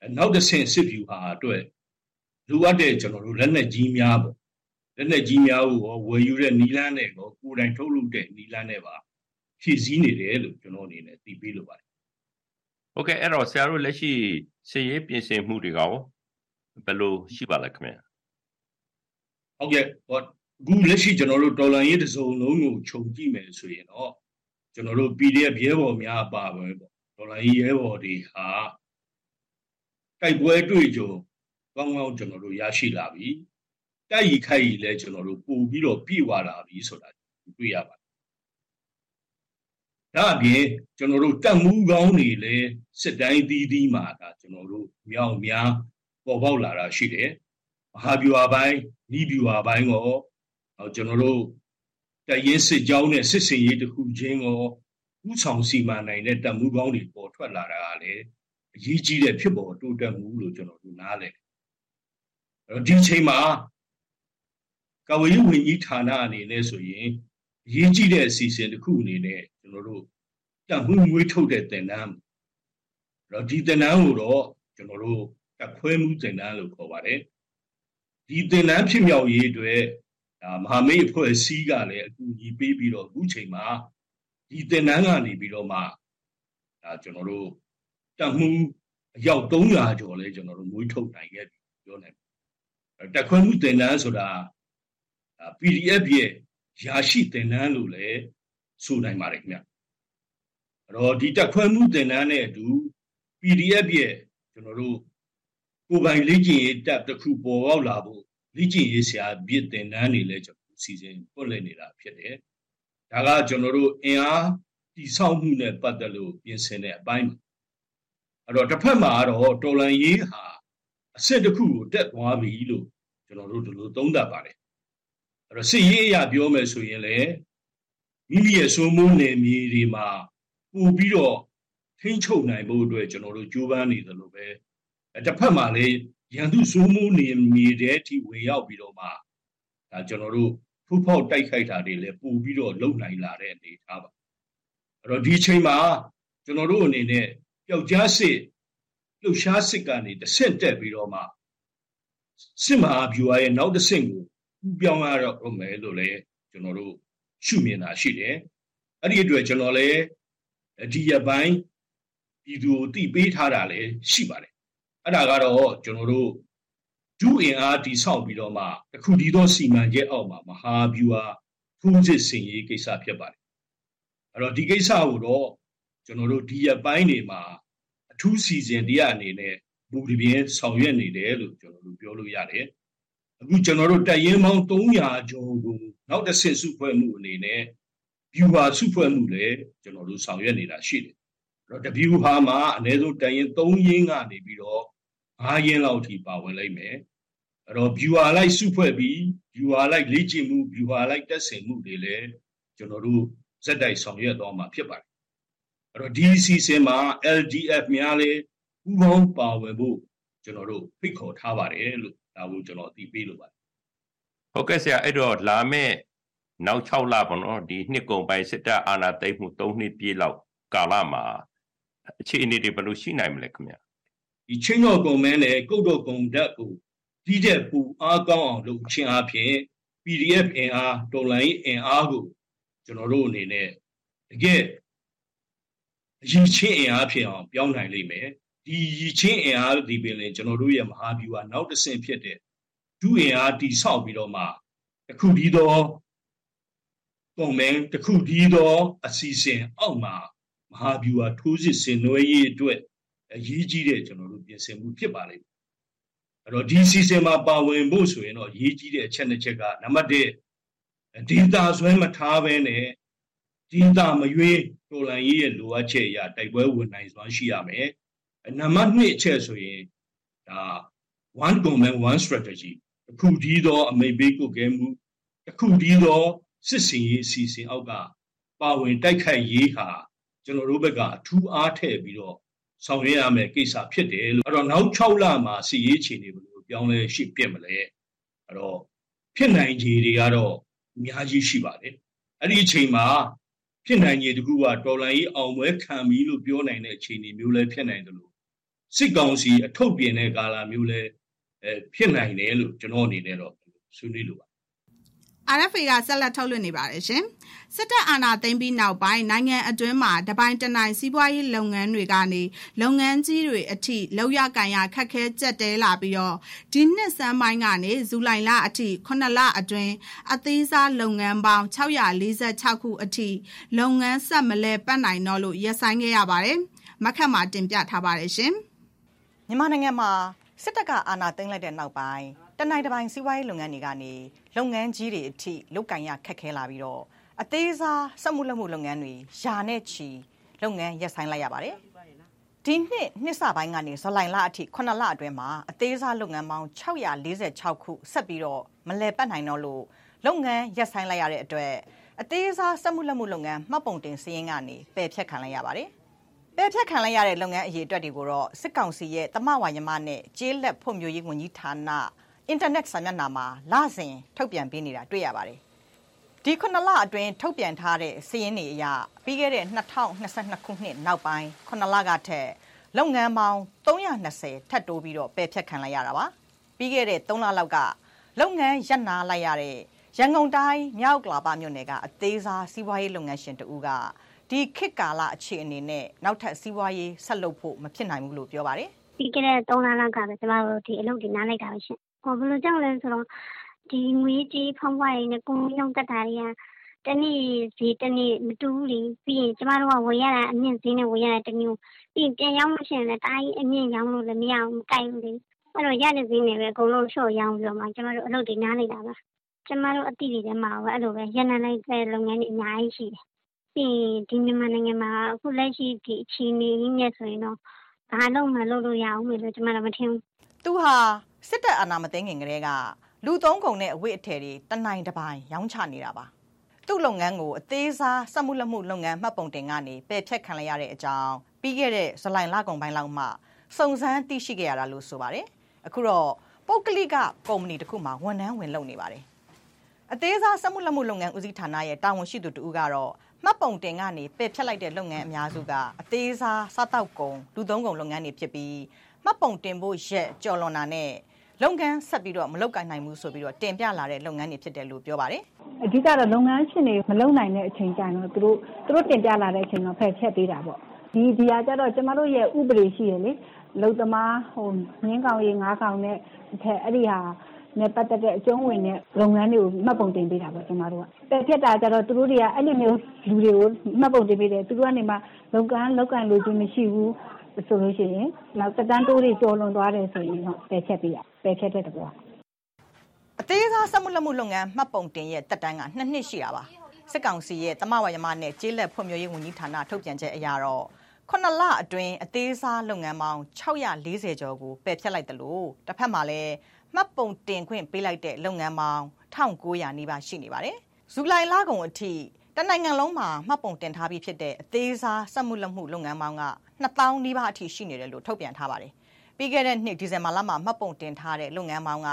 ရဲ့နောက်တစ်ဆင့်စစ်ဗျူဟာအတွက်လိုအပ်တဲ့ကျွန်တော်တို့လက်နက်ကြီးများပေါ့လက်နက်ကြီးများကိုဝယ်ယူတဲ့နီလန်းနဲ့ကိုကိုယ်တိုင်ထုတ်လုပ်တဲ့နီလန်းနဲ့ပါဖြည့်ဆည်းနေတယ်လို့ကျွန်တော်အနေနဲ့သိပေးလိုပါတယ် ဟုတ်ကဲ့အဲ့တော့ဆရာတို့လက်ရှိစစ်ရေးပြင်ဆင်မှုတွေကရောဘယ်လိုရှိပါလဲခင်ဗျဟုတ်ကဲ့ဟောအခုလက်ရှိကျွန်တော်တို့တော်လန်ရေးတစုံလုံးကိုခြုံကြည့်မယ်ဆိုရင်တော့ကျွန်တော်တို့ PDF ရဲဘော်များအပါပဲပေါ့ဒေါ်လာကြီးရဲဘော်တွေဟာတိုက်ပွဲတွေ့ကြုံကောင်းကောင်းကျွန်တော်တို့ရရှိလာပြီတိုက်ရီခိုက်ရီလည်းကျွန်တော်တို့ပို့ပြီးတော့ပြည့်ဝလာပြီဆိုတာတွေ့ရပါတယ် ဒါအပြင်ကျွန်တော်တို့တက်မှုကောင်းတွေလည်းစစ်တိုင်းသီးသီးမှာဒါကျွန်တော်တို့မြောက်များပေါ်ပေါက်လာတာရှိတယ်မဟာဗျူဟာပိုင်းဤဗျူဟာပိုင်းကိုကျွန်တော်တို့တရင်စစ်ကြောင်းနဲ့စစ်စင်ရေးတစ်ခုချင်းကိုဥဆောင်စီမံနိုင်တဲ့တမှုကောင်းတွေပေါ်ထွက်လာတာကလည်းအရေးကြီးတဲ့ဖြစ်ပေါ်တိုးတက်မှုလို့ကျွန်တော်တို့နားလည်အဲ့တော့ဒီချိန်မှာကဝေးဝင်ကြီးဌာနအနေနဲ့ဆိုရင် အရေးကြီးတဲ့အစီအစဉ်တစ်ခုအနေနဲ့ကျွန်တော်တို့တမှုငွေထုတ်တဲ့တင်နန်းအဲ့တော့ဒီတင်နန်းကိုတော့ကျွန်တော်တို့တခွဲမှုတင်နန်းလို့ခေါ်ပါတယ်ဒီတင်နန်းဖြစ်မြောက်ရေးအတွက်ဒါမဟာမိတ်အဖွဲ့အစည်းကလည်းအကူအညီပေးပြီးတော့အခုချိန်မှာဒီသင်တန်းကနေပြီးတော့မှဒါကျွန်တော်တို့တမှုအယောက်300ကျော်လဲကျွန်တော်တို့မွေးထုတ်နိုင်ခဲ့ပြီပြောနိုင်တက်ခွင့်မှုသင်တန်းဆိုတာ PDF ရဲ့ ရာရှိသင်တန်းလို့လည်းဆိုနိုင်ပါတယ်ခင်ဗျအဲ့တော့ဒီတက်ခွင့်မှုသင်တန်းနဲ့အတူ PDF ရဲ့ကျွန်တော်တို့ကိုယ်ပိုင်လေ့ကျင့်ရေးတပ်တစ်ခုပေါ်ပေါက်လာဖို့လေ့ကျင့်ရေးဆရာပြည့်သင်တန်းတွေလည်းကျွန်တော်စီစဉ်ပွင့်လည်နေတာဖြစ်တယ်။ဒါကကျွန်တော်တို့အင်အားတိဆောက်မှုနဲ့ပတ်သက်လို့ပြင်ဆင်တဲ့အပိုင်းပါ။အဲ့တော့တစ်ဖက်မှာတော့တော်လန်ရေးဟာအဆင့်တစ်ခုကိုတက်သွားပြီလို့ကျွန်တော်တို့ဒီလိုသုံးသပ်ပါတယ်။ အဲ့တော့စစ်ရေးအရာပြောမယ်ဆိုရင်လည်းမိမိရဲ့စိုးမိုးနယ်မြေတွေမှာပို့ပြီးတော့ထိန်းချုပ်နိုင်ဖို့အတွက်ကျွန်တော်တို့ကြိုးပမ်းနေတယ်လို့ပဲတစ်ဖက်မှာလည်းရန်သူစိုးမိုးနေမြေတဲ့အထိဝင်ရောက်ပြီးတော့မှဒါကျွန်တော်တို့ဖူးဖောက်တိုက်ခိုက်တာတွေလည်းပို့ပြီးတော့လုံနိုင်လာတဲ့အနေအထားပါအဲ့တော့ဒီချိန်မှာကျွန်တော်တို့အနေနဲ့ပျောက်ကြားစစ်လှုပ်ရှားစစ်ကနေတစ်ဆင့်တက်ပြီးတော့မှစစ်မဟာဗျူဟာရဲ့နောက်တစ်ဆင့်ကိုဥ ပြောင်းရတော့မယ်လို့လည်းကျွန်တော်တို့ရှုမြင်တာရှိတယ်အဲ့ဒီအတွက်ကျွန်တော်လည်းဒီရပိုင်းပြည်သူကိုတိပေးထားတာလည်းရှိပါတယ်အဲ့ဒါကတော့ကျွန်တော်တို့ဒုအင်အားတိဆောက်ပြီးတော့မှတခုတည်းသောစီမံချက်အောက်မှာမဟာဗျူဟာထိုးစစ်ဆင်ရေးကိစ္စဖြစ်ပါတယ်အဲ့တော့ဒီကိစ္စကိုတော့ကျွန်တော်တို့ဒီရပိုင်းတွေမှာအထူးစီစဉ်တရားအနေနဲ့ဘူဒီပြင်းဆောင်ရွက်နေတယ်လို့ကျွန်တော်တို့ပြောလို့ရတယ် အခုကျွန်တော်တို့တက်ရင်ပေါင်း300ကျော်ကိုနောက်တစ်ဆင့်စုဖွဲ့မှုအနေနဲ့ဗျူဟာစုဖွဲ့မှုလည်းကျွန်တော်တို့ဆောင်ရွက်နေတာရှိတယ်အဲ့တော့တဗျူဟာမှာအနည်းဆုံးတက်ရင်3ရင်းကနေပြီးတော့9ရင်းလောက်ထိပါဝင်လိုက်မယ်အဲ့တော့ viewer လိုက်စုဖွဲ့ပြီး viewer လိုက်လေ့ကျင့်မှု viewer လိုက်တက်ဆင်မှုတွေလည်းကျွန်တော်တို့ဇက်တိုက်ဆောင်ရွက်သွားမှာဖြစ်ပါတယ်အဲ့တော့ဒီစီစဉ်မှာ LDF များလည်းပူးပေါင်းပါဝင်ဖို့ကျွန်တော်တို့ဖိတ်ခေါ်ထားပါတယ်လို့ ဒါကိုကျွန်တော်သိပေးလိုပါတယ်ဟုတ်ကဲ့ဆရာအဲ့တော့လာမယ့်နောက်6လပေါ့နော်ဒီနှစ်ကုန်ပိုင်းစစ်တပ်အာဏာသိမ်းမှု3နှစ်ပြည့်လောက်ကာလမှာအခြေအနေတွေဘယ်လိုရှိနိုင်မလဲခင်ဗျာဒီချင်းတော်ကုံမန်းနဲ့ကုတ်တော်ကုံဓာတ်ကိုဒီတဲ့ပူအားကောင်းအောင်လုပ်ခြင်းအပြင် PDF အင်အားတော်လိုင်းအင်အားကိုကျွန်တော်တို့အနေနဲ့တကယ်အရင်ချင်းအင်အားဖြစ်အောင်ပြောင်းနိုင်လိမ့်မယ် ဒီရည်ချင်းအင်အားဒီပင်လင်ကျွန်တော်တို့ရဲ့မဟာဗျူဟာနောက်တစ်ဆင့်ဖြစ်တဲ့ဒုအင်အားတိဆောက်ပြီးတော့မှအခုဒီတော့ကွန်မန်တစ်ခုဒီသောအစီအစဉ်အောက်မှာမဟာဗျူဟာထိုးစစ်ဆင်နွှဲရေးအတွက်အရေးကြီးတဲ့ကျွန်တော်တို့ပြင်ဆင်မှုဖြစ်ပါလိမ့်မယ်အဲ့တော့ဒီစီစဉ်မှာပါဝင်ဖို့ဆိုရင်တော့အရေးကြီးတဲ့အချက်နှစ်ချက်ကနံပါတ်1ဒေတာဆွဲမထားဘဲနဲ့ဒေတာမရွေးတော်လန်ရေးရဲ့လိုအပ်ချက်အရတိုက်ပွဲဝင်နိုင်စွမ်းရှိရမယ် နံပါတ်2အချက်ဆိုရင်ဒါ one command one strategy တစ်ခုတည်းသောအမိတ်ပေးကုတ်ကဲမှုတစ်ခုတည်းသောစစ်စင်ရေးအစီအစဉ်အောက်ကပါဝင်တိုက်ခိုက်ရေးဟာကျွန်တော်တို့ဘက်ကအထူးအားထည့်ပြီးတော့ဆောင်ရွက်ရမယ်ကိစ္စဖြစ်တယ်လို့အဲ့တော့နောက်6လမှာစီရေးချီနေဘယ်လိုပြောင်းလဲရှိပြစ်မလဲအဲ့တော့ဖြစ်နိုင်ခြေတွေကတော့အများကြီးရှိပါတယ်အဲ့ဒီအချိန်မှာဖြစ်နိုင်ခြေတခုကတော်လန်ကြီးအောင်ပွဲခံပြီလို့ပြောနိုင်တဲ့အခြေအနေမျိုးလည်းဖြစ်နိုင်တယ်လို့ စစ်ကောင်စီအထုတ်ပြင်တဲ့ကာလမျိုးလည်းအဲဖြစ်နိုင်တယ်လို့ကျွန်တော်အနေနဲ့တော့ဆွေးနွေးလိုပါ RFA ကဆက်လက်ထုတ်လွှင့်နေပါတယ်ရှင်။စစ်တပ်အာဏာသိမ်းပြီးနောက်ပိုင်းနိုင်ငံအတွင်းမှာတပိုင်းတနိုင်စီးပွားရေးလုပ်ငန်းတွေကနေလုပ်ငန်းကြီးတွေအထိလောက်ရကန်ရခက်ခဲကြက်တဲလာပြီးတော့ဒီနှစ်စမ်းပိုင်းကနေဇူလိုင်လအထိ9လအတွင်းအသေးစားလုပ်ငန်းပေါင်း646ခုအထိလုပ်ငန်းဆက်မလဲပတ်နိုင်တော့လို့ရပ်ဆိုင်းခဲ့ရပါတယ်။မခက်မှာတင်ပြထားပါတယ်ရှင်။ မြန်မာနိုင်ငံမှာစစ်တပ်ကအာဏာသိမ်းလိုက်တဲ့နောက်ပိုင်းတနိုင်တပိုင်းစီးပွားရေးလုပ်ငန်းတွေကနေလုပ်ငန်းကြီးတွေအထိလုပ်ကင်ရခက်ခဲလာပြီးတော့အသေးစားစက်မှုလက်မှုလုပ်ငန်းတွေယာနဲ့ချီလုပ်ငန်းရပ်ဆိုင်းလိုက်ရပါတယ်ဒီနှစ်နှစ်စပိုင်းကနေဇူလိုင်လအထိ9လအတွင်းမှာအသေးစားလုပ်ငန်းပေါင်း646ခုဆက်ပြီးတော့မလဲပတ်နိုင်တော့လို့လုပ်ငန်းရပ်ဆိုင်းလိုက်ရတဲ့အတွက်အသေးစားစက်မှုလက်မှုလုပ်ငန်းမှတ်ပုံတင်စည်းရင်းကနေပယ်ဖျက်ခံလိုက်ရပါတယ် ပယ်ဖျက်ခံလိုက်ရတဲ့လုပ်ငန်းအရေးအတွက်တွေကိုတော့စစ်ကောင်စီရဲ့တမဝါယမနဲ့ကျေးလက်ဖွံ့ဖြိုးရေးဝန်ကြီးဌာနအင်တာနက်စာမျက်နှာမှာလစဉ်ထုတ်ပြန်ပေးနေတာတွေ့ရပါတယ်။ဒီခုနှစ်လအတွင်းထုတ်ပြန်ထားတဲ့စီးရင်တွေအရပြီးခဲ့တဲ့2022ခုနှစ်နောက်ပိုင်းခုနှစ်လကထက်လုပ်ငန်းပေါင်း320ထပ်တိုးပြီးတော့ပယ်ဖြတ်ခံလိုက်ရတာပါ။ပြီးခဲ့တဲ့3လလောက်ကလုပ်ငန်းရပ်နာလိုက်ရတဲ့ရန်ကုန်တိုင်းမြောက်ကလာပမြို့နယ်ကအသေးစားစီးပွားရေးလုပ်ငန်းရှင်တဦးက ဒီခေတ်ကာလအခြေအနေနဲ့နောက်ထပ်စီးပွားရေးဆက်လုပ်ဖို့မဖြစ်နိုင်ဘူးလို့ပြောပါတယ်။ပြီးခဲ့တဲ့3လလောက်ကပဲကျမတို့ဒီအလုပ်တွေနားလိုက်တာပဲရှင်ဟိုဘယ်လိုကြောင့်လဲဆိုတော့ဒီငွေကြေးဖောင်းပွားရေးနဲ့ကုန်ရုံတက်တာတွေကတနေ့စီတနေ့မတူဘူးလေပြီးရင်ကျမတို့ကဝယ်ရတာအမြင့်ဈေးနဲ့ဝယ်ရတာတမျိုးပြီးရင်ပြန်ရောက်လို့ရှိရင်လည်းတားကြီးအမြင့်ရောင်းလို့လည်းမရအောင်မကိုက်ဘူးလေအဲ့တော့ရတဲ့ဈေးနဲ့ပဲအကုန်လုံးလျှော့ရောင်းပြီးတော့မှကျမတို့အလုပ်တွေနားနေတာပါကျမတို့အတိတွေထဲမှာပဲအဲ့လိုပဲရန်နာလိုက်တဲ့လုပ်ငန်းတွေအများကြီးရှိတယ် ပြီးရင်ဒီမြန်မာနိုင်ငံမှာအခုလက်ရှိဒီအခြေအနေနဲ့ဆိုရင်တော့ဘာလို့မှလုပ်လို့ရအောင်လို့ကျမတို့မထင်ဘူးသူဟာစစ်တပ်အာဏာမသိမ်းခင်ကတည်းကလူသုံးကုန်နဲ့အဝတ်အထည်တွေတနိုင်တပိုင်ရောင်းချနေတာပါသူ့လုပ်ငန်းကိုအသေးစားစက်မှုလက်မှုလုပ်ငန်းမှတ်ပုံတင်ကနေပယ်ဖျက်ခံလိုက်ရတဲ့အကြောင်းပြီးခဲ့တဲ့ဇူလိုင်လကုန်ပိုင်းလောက်မှစုံစမ်းသိရှိခဲ့ရတာလို့ဆိုပါတယ်အခုတော့ပုတ်ကလိကကုမ္ပဏီတစ်ခုမှာဝန်ထမ်းဝင်လုပ်နေပါတယ်အသေးစားစက်မှုလက်မှုလုပ်ငန်းဦးစီးဌာနရဲ့တာဝန်ရှိသူတူကတော့ မှတ်ပုံတင်ကနေပယ်ဖျက်လိုက်တဲ့လုပ်ငန်းအများစုကအသေးစားစားတောက်ကုန်လူသုံးကုန်လုပ်ငန်းတွေဖြစ်ပြီးမှတ်ပုံတင်ဖို့ရက်ကြော်လွန်တာနဲ့လုပ်ငန်းဆက်ပြီးတော့မလုပ်ကိုင်နိုင်ဘူးဆိုပြီးတော့တင်ပြလာတဲ့လုပ်ငန်းတွေဖြစ်တယ်လို့ပြောပါတယ်။အဓိကတော့လုပ်ငန်းရှင်တွေမလုပ်နိုင်တဲ့အချိန်ကျရင်တော့သူတို့သူတို့တင်ပြလာတဲ့အချိန်တော့ဖယ်ချက်ပေးတာပေါ့။ဒီဒီဟာကျတော့ကျမတို့ရဲ့ဥပဒေရှိရလေ။လုံသမားဟိုငင်းကောင်ရေးငါးကောင်နဲ့အထက်အဲ့ဒီဟာ နဲ့ ပတ်သက်တဲ့ အကျုံးဝင်တဲ့ လုပ်ငန်းတွေကို မှတ်ပုံတင်ပေးတာပေါ့ ကျမတို့က။တက်ဖြတ်တာကျတော့ သူတို့တွေက အဲ့လိုမျိုးလူတွေကို မှတ်ပုံတင်ပေးတယ် သူတို့ကနေမှ လုံကန်းလောက်ကန်လို့ခြင်း မရှိဘူးဆိုလို့ရှိရင် နောက်တန်းတိုးတွေ ကျော်လွန်သွားတယ်ဆိုရင်တော့ ပယ်ချက်ပေးရပယ်ချက်တဲ့တဘောအသေးစား စက်မှုလက်မှုလုပ်ငန်း မှတ်ပုံတင်ရဲ့တက်တန်းကနှစ်နှစ်ရှိတာပါ စစ်ကောင်စီရဲ့တမဝါယမနဲ့ ကျေးလက်ဖွံ့ဖြိုးရေးဝန်ကြီးဌာန ထုတ်ပြန်ချက်အရတော့ခုနှစ်လအတွင်း အသေးစားလုပ်ငန်းပေါင်း640ကျော်ကို ပယ်ဖျက်လိုက်တယ်လို့တစ်ဖက်မှာလည်း မှတ်ပုံတင်ခွင့်ပေးလိုက်တဲ့လုပ်ငန်းပေါင်း1900နီးပါးရှိနေပါတယ်ဇူလိုင်လကုန်အထိတနိုင်ငံလုံးမှာမှတ်ပုံတင်ထားပြီးဖြစ်တဲ့အသေးစားစက်မှုလက်မှုလုပ်ငန်းပေါင်းက2000နီးပါးအထိရှိနေတယ်လို့ထုတ်ပြန်ထားပါတယ်။ပြီးခဲ့တဲ့နှစ်ဒီဇင်ဘာလမှာမှတ်ပုံတင်ထားတဲ့လုပ်ငန်းပေါင်းက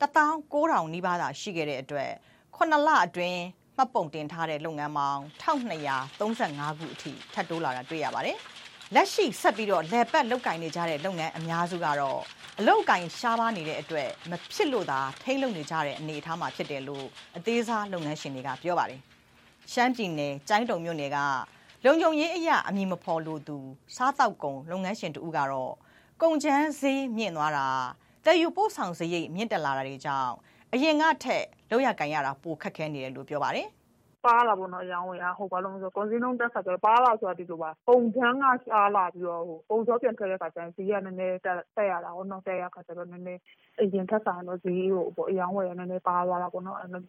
19000နီးပါးသာရှိခဲ့တဲ့အတွက်9လအတွင်းမှတ်ပုံတင်ထားတဲ့လုပ်ငန်းပေါင်း1235ခုအထိထပ်တိုးလာတာတွေ့ရပါတယ်။ လက်ရှိဆက်ပြီးတော့လဲပတ်လုတ်ကင်နေကြတဲ့လုပ်ငန်းအများစုကတော့အလုတ်ကင်ရှားပါနေတဲ့အတွက်မဖြစ်လို့သာထိမ့်လုံနေကြတဲ့အနေအထားမှာဖြစ်တယ်လို့အသေးစားလုပ်ငန်းရှင်တွေကပြောပါတယ်။ရှမ်းပြည်နယ်ကျိုင်းတုံမြို့နယ်ကလုံခြုံရေးအရာအမည်မဖော်လို့သူစားတောက်ကုန်လုပ်ငန်းရှင်တူကတော့ကုန်ချမ်းဈေးမြင့်သွားတာတည်ယူပို့ဆောင်စရိတ်မြင့်တက်လာတာတွေကြောင့်အရင်ကထက်လောက်ရကန်ရတာပိုခက်ခဲနေတယ်လို့ပြောပါတယ် ပါလာပေါ့နော်အရောင်းဝယ်ကဟိုဘာလို့လဲဆိုကုန်စည်နှုန်းတက်ခါကျတော့ပါလာဆိုတာဒီလိုပါပုံချမ်းကရှားလာပြီးတော့ဟိုပုံစောပြန်ထွက်တဲ့ခါကျရင်ဈေးကနည်းနည်းတက်တက်ရတာပေါ့နော်တက်ရခါကျတော့နည်းနည်းအရင်ထက်ဆိုင်တော့ဈေးဟိုပေါ့အရောင်းဝယ်ကနည်းနည်းပါသွားတာပေါ့နော်အဲ့လို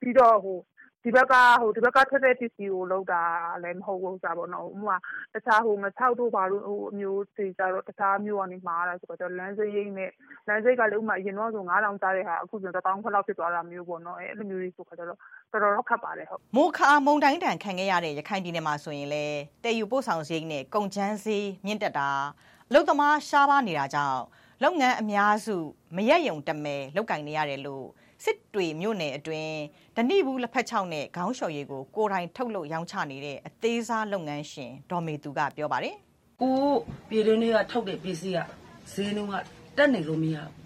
ပြီးတော့ဟို ဒီဘက်ကဟိုဒီဘက်ကထွက်တဲ့ပစ္စည်းကိုလောက်တာလည်းမဟုတ်ဘူးစားပေါ့နော်ဥပမာတခြားဟိုငချောက်တို့ဘာလို့ဟိုအမျိုးတွေကြတော့တခြားမျိုးကနေမှားတာဆိုတော့လမ်းစိရိတ်နဲ့လမ်းစိတ်ကလည်းဥပမာအရင်တော့ဆို9000ကျတဲ့ဟာအခုဆိုတော့1000ခွက်လောက်ဖြစ်သွားတာမျိုးပေါ့နော်အဲ့လိုမျိုးကြီးဆိုတော့တော်တော်တော့ခတ်ပါတယ်ဟုတ်မိုခါမုန်တိုင်းတန်ခံခဲ့ရတဲ့ရခိုင်ပြည်နယ်မှာဆိုရင်လေတည်ယူပို့ဆောင်စရိတ်နဲ့ကုန်ချမ်းစည်းမြင့်တက်တာအလုသမားရှားပါနေတာကြောင့်လုပ်ငန်းအများစုမရက်ယုံတမဲလောက်ကင်နေရတယ်လို့ စစ်တွေမြို့နယ်အတွင်းဓနိဘူးလက်ဖက်ချောက်နဲ့ခေါင်းလျှော်ရည်ကိုကိုယ်တိုင်ထုတ်လုပ်ရောင်းချနေတဲ့အသေးစားလုပ်ငန်းရှင်ဒေါ်မေသူကပြောပါတယ်။ကိုပြည်တွင်းတွေကထုတ်တဲ့ပစ္စည်းကဈေးနှုန်းကတက်နေလို့မရဘူး။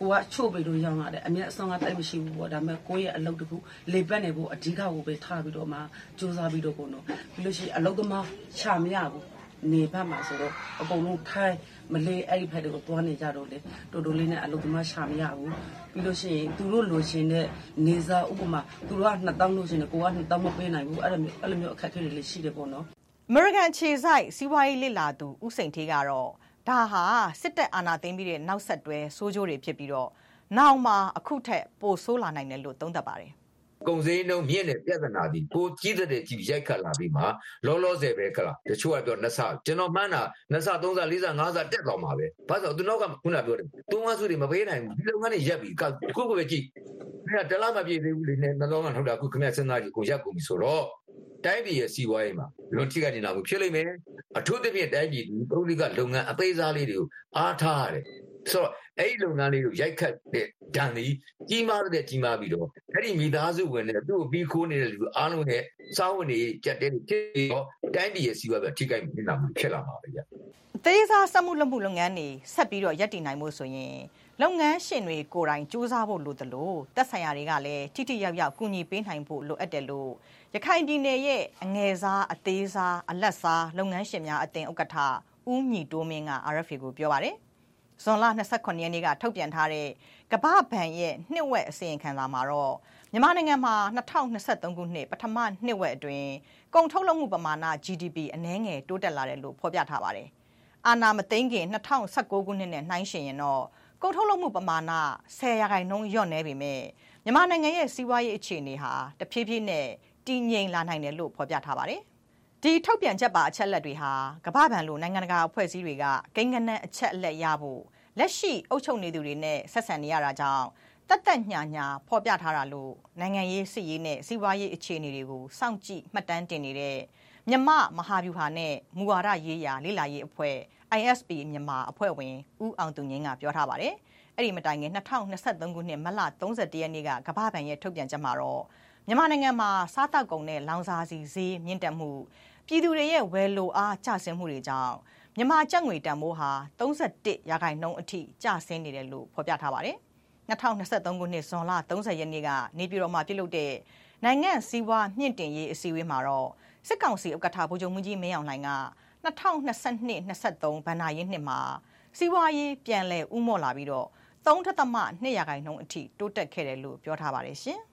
ကိုကချို့ပြီးလို့ရောင်းရတယ်အမြတ်အစွမ်းကတိုက်မရှိဘူးပေါ့ဒါပေမဲ့ကိုရဲ့အလုပ်တခုလေပတ်နေဖို့အဓိကကိုပဲထားပြီးတော့မှစူးစမ်းပြီးတော့ပေါ့နော်ပြီးလို့ရှိရင်အလုပ်သမားချမရဘူးနေဘက်မှာဆိုတော့အကုန်လုံးထိုင်း မလေးအဲ့ဒီဖက်တွေကိုသွားနေကြတော့လေတော်တော်လေးနဲ့အလုပ်သမားရှာမရဘူးပြီးလို့ရှိရင်သူတို့လိုချင်တဲ့နေစားဥပမာသူတို့က2000လို့ရှိရင်ကိုက2000မပေးနိုင်ဘူးအဲ့လိုမျိုးအဲ့လိုမျိုးအခက်အခဲတွေလည်းရှိတယ်ပေါ့နော် American ခြေဆိုင်စီးပွားရေးလစ်လာသူဦးစိန်ထေးကတော့ဒါဟာစစ်တပ်အာဏာသိမ်းပြီးတဲ့နောက်ဆက်တွဲဆိုးကျိုးတွေဖြစ်ပြီးတော့နောက်မှာအခုထက်ပိုဆိုးလာနိုင်တယ်လို့သုံးသပ်ပါတယ် ကုန်စည်နှုန်းမြင့်တဲ့ပြဿနာဒီကိုကြီးတဲ့ကြီးရိုက်ခတ်လာပြီးမှလောလောဆယ်ပဲခလားတချို့ကပြောနှစ်ဆကျွန်တော်မှန်းတာနှစ်ဆသုံးဆလေးဆငါးဆတက်သွားမှာပဲဘာလို့သူနောက်ကခုနပြောတယ်သုံးဆစုတွေမပေးနိုင်ဘူးဒီလုပ်ငန်းတွေရက်ပြီးခုခုပဲကြည့်ခင်ဗျတလားမပြည့်သေးဘူးလေနဲ့နှလုံးကထုတ်တာခုခင်ဗျစဉ်းစားကြည့်ကိုရက်ကုန်ပြီဆိုတော့တိုင်းပြည်ရဲ့စီးပွားရေးမှာလွန်ထိကနေလာမှုဖြစ်လိမ့်မယ်အထူးသဖြင့်တိုင်းပြည်ဒီပုဂ္ဂလိကလုပ်ငန်းအသေးစားလေးတွေကိုအားထားရတယ် ဆိုတော့အဲ့ဒီလုပ်ငန်းလေးကိုရိုက်ခတ်တဲ့ဒဏ်ဒီကြီးမားတဲ့ကြီးမားပြီးတော့အဲ့ဒီမိသားစုဝင်တွေသူ့ကိုပြီးခိုးနေတဲ့လူအားလုံးရဲ့စားဝင်တွေကြက်တဲ့ဖြစ်ပြီးတော့တိုင်းပြည်ရဲ့စီးပွားပဲထိခိုက်နေတာဖြစ်လာမှာပဲဗျအသေးစားစက်မှုလက်မှုလုပ်ငန်းတွေဆက်ပြီးတော့ရပ်တည်နိုင်မှုဆိုရင်လုပ်ငန်းရှင်တွေကိုယ်တိုင်စူးစမ်းဖို့လိုတယ်လို့သက်ဆိုင်ရာတွေကလည်းထိထိရောက်ရောက်ကူညီပေးနိုင်ဖို့လိုအပ်တယ်လို့ရခိုင်ပြည်နယ်ရဲ့အငယ်စားအသေးစားအလက်စားလုပ်ငန်းရှင်များအသင်းဥက္ကဋ္ဌဦးညီတိုးမင်းက RFA ကိုပြောပါတယ်။ ဇွန်လ29ရက်နေ့ကထုတ်ပြန်ထားတဲ့ကမ္ဘာ့ဘဏ်ရဲ့နှစ်ဝက်အစီရင်ခံစာမှာတော့မြန်မာနိုင်ငံမှာ2023ခုနှစ်ပထမနှစ်ဝက်အတွင်းကုန်ထုတ်လုပ်မှုပမာဏ GDP အနည်းငယ်တိုးတက်လာတယ်လို့ဖော်ပြထားပါတယ်။အာနာမသိန်းခင်2019ခုနှစ်နဲ့နှိုင်းယှဉ်ရင်တော့ကုန်ထုတ်လုပ်မှုပမာဏ10ရာခိုင်နှုန်းလျော့နေပေမဲ့မြန်မာနိုင်ငံရဲ့စီးပွားရေးအခြေအနေဟာတဖြည်းဖြည်းနဲ့တည်ငြိမ်လာနိုင်တယ်လို့ဖော်ပြထားပါတယ် ဒီထုတ်ပြန်ချက်ပါအချက်လက်တွေဟာကမ္ဘာ့ဘဏ်လိုနိုင်ငံတကာအဖွဲ့အစည်းတွေကကိန်းဂဏန်းအချက်အလက်ရဖို့လက်ရှိအုပ်ချုပ်နေသူတွေနဲ့ဆက်ဆံနေရတာကြောင့်တတ်တက်ညာညာဖော်ပြထားတာလို့နိုင်ငံရေးစစ်ရေးနဲ့စီးပွားရေးအခြေအနေတွေကိုစောင့်ကြည့်မှတ်တမ်းတင်နေတဲ့မြမမဟာဗျူဟာနဲ့မူဝါဒရေးရာလေ့လာရေးအဖွဲ့ ISP မြန်မာအဖွဲ့ဝင်ဦးအောင်သူငင်းကပြောထားပါတယ်။အဲ့ဒီမတိုင်ခင်2023ခုနှစ်မလ31ရက်နေ့ကကမ္ဘာ့ဘဏ်ရဲ့ထုတ်ပြန်ချက်မှာတော့မြန်မာနိုင်ငံမှာစားတောက်ကုန်နဲ့လောင်စာဆီဈေးမြင့်တက်မှု ပြည်သူတွေရဲ့ဝယ်လိုအားကျဆင်းမှုတွေကြောင့်မြန်မာကျပ်ငွေတန်ဖိုးဟာ31ရာခိုင်နှုန်းအထိကျဆင်းနေတယ်လို့ဖော်ပြထားပါတယ်။2023ခုနှစ်ဇွန်လ30ရက်နေ့ကနေပြည်တော်မှာပြုလုပ်တဲ့နိုင်ငံစည်းဝါးမြင့်တင်ရေးအစည်းအဝေးမှာတော့စစ်ကောင်စီဥက္ကဋ္ဌဗိုလ်ချုပ်မှုကြီးမင်းအောင်လှိုင်က2022-23ဘဏ္ဍာရေးနှစ်မှာစီးပွားရေးပြန်လည်ဥမော့လာပြီးတော့3.2ရာခိုင်နှုန်းအထိတိုးတက်ခဲ့တယ်လို့ပြောထားပါတယ်ရှင်။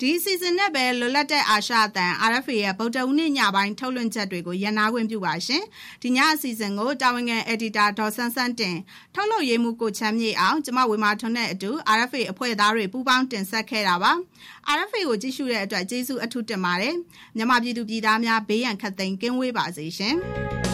ဒီအစီအစဉ်နဲ့ပဲလွတ်လပ်တဲ့အာရှအသံ RFA ရဲ့ဗုဒ္ဓဦးနေ့ညပိုင်းထုတ်လွှင့်ချက်တွေကိုရန်နာခွင့်ပြုပါရှင်။ဒီညအစီအစဉ်ကိုတာဝန်ခံ editor ဒေါ်ဆန်းဆန်းတင်ထုတ်လုပ်ရေးမှုကိုချမ်းမြေအောင်ကျမဝေမာထွန်းနဲ့အတူ RFA အဖွဲ့သားတွေပူးပေါင်းတင်ဆက်ခဲ့တာပါ။ RFA ကိုကြည့်ရှုတဲ့အတွက်ကျေးဇူးအထူးတင်ပါတယ်။မြန်မာပြည်သူပြည်သားများဘေးရန်ခတ်သိမ်းကင်းဝေးပါစေရှင်။